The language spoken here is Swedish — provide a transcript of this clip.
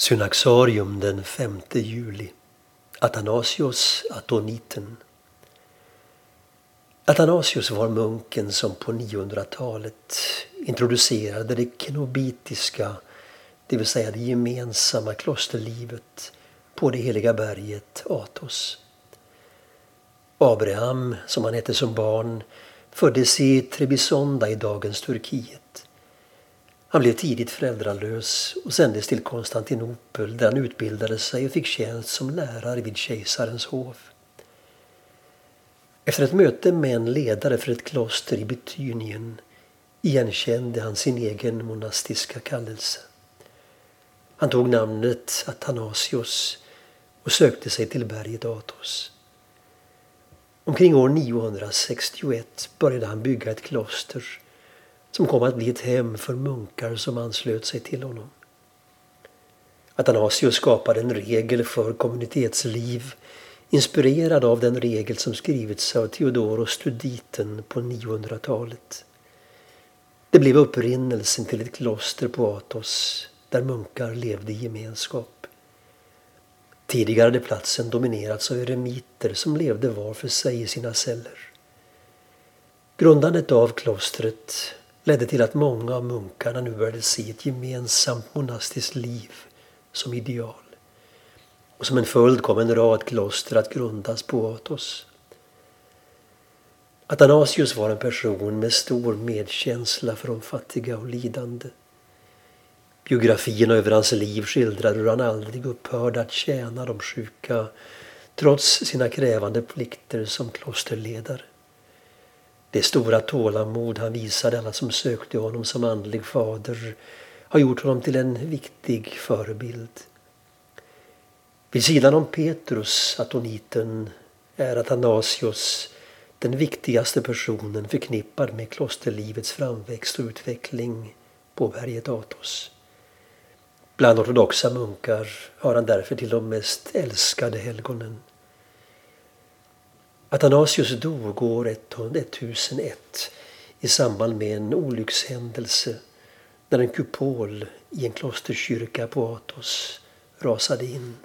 Synaxarium den 5 juli. Athanasios Atoniten. Athanasius var munken som på 900-talet introducerade det kenobitiska, det vill säga det gemensamma klosterlivet på det heliga berget Athos. Abraham, som han hette som barn, föddes i Trebisonda i dagens Turkiet. Han blev tidigt föräldralös och sändes till Konstantinopel där han utbildade sig och fick tjänst som lärare vid kejsarens hov. Efter ett möte med en ledare för ett kloster i Betynien igenkände han sin egen monastiska kallelse. Han tog namnet Athanasios och sökte sig till berget Athos. Omkring år 961 började han bygga ett kloster som kom att bli ett hem för munkar som anslöt sig till honom. Athanasius skapade en regel för kommunitetsliv inspirerad av den regel som skrivits av Theodoros Studiten på 900-talet. Det blev upprinnelsen till ett kloster på Athos där munkar levde i gemenskap. Tidigare hade platsen dominerats av eremiter som levde var för sig i sina celler. Grundandet av klostret ledde till att många av munkarna nu började se ett gemensamt monastiskt liv som ideal. Och som en följd kom en rad kloster att grundas på Athos. Athanasius var en person med stor medkänsla för de fattiga och lidande. Biografierna över hans liv skildrar hur han aldrig upphörde att tjäna de sjuka trots sina krävande plikter som klosterledare. Det stora tålamod han visade alla som sökte honom som andlig fader har gjort honom till en viktig förebild. Vid sidan om Petrus, atoniten, är Athanasios den viktigaste personen förknippad med klosterlivets framväxt och utveckling på berget Athos. Bland ortodoxa munkar har han därför till de mest älskade helgonen. Athanasius dog år 1001 i samband med en olyckshändelse när en kupol i en klosterkyrka på Athos rasade in.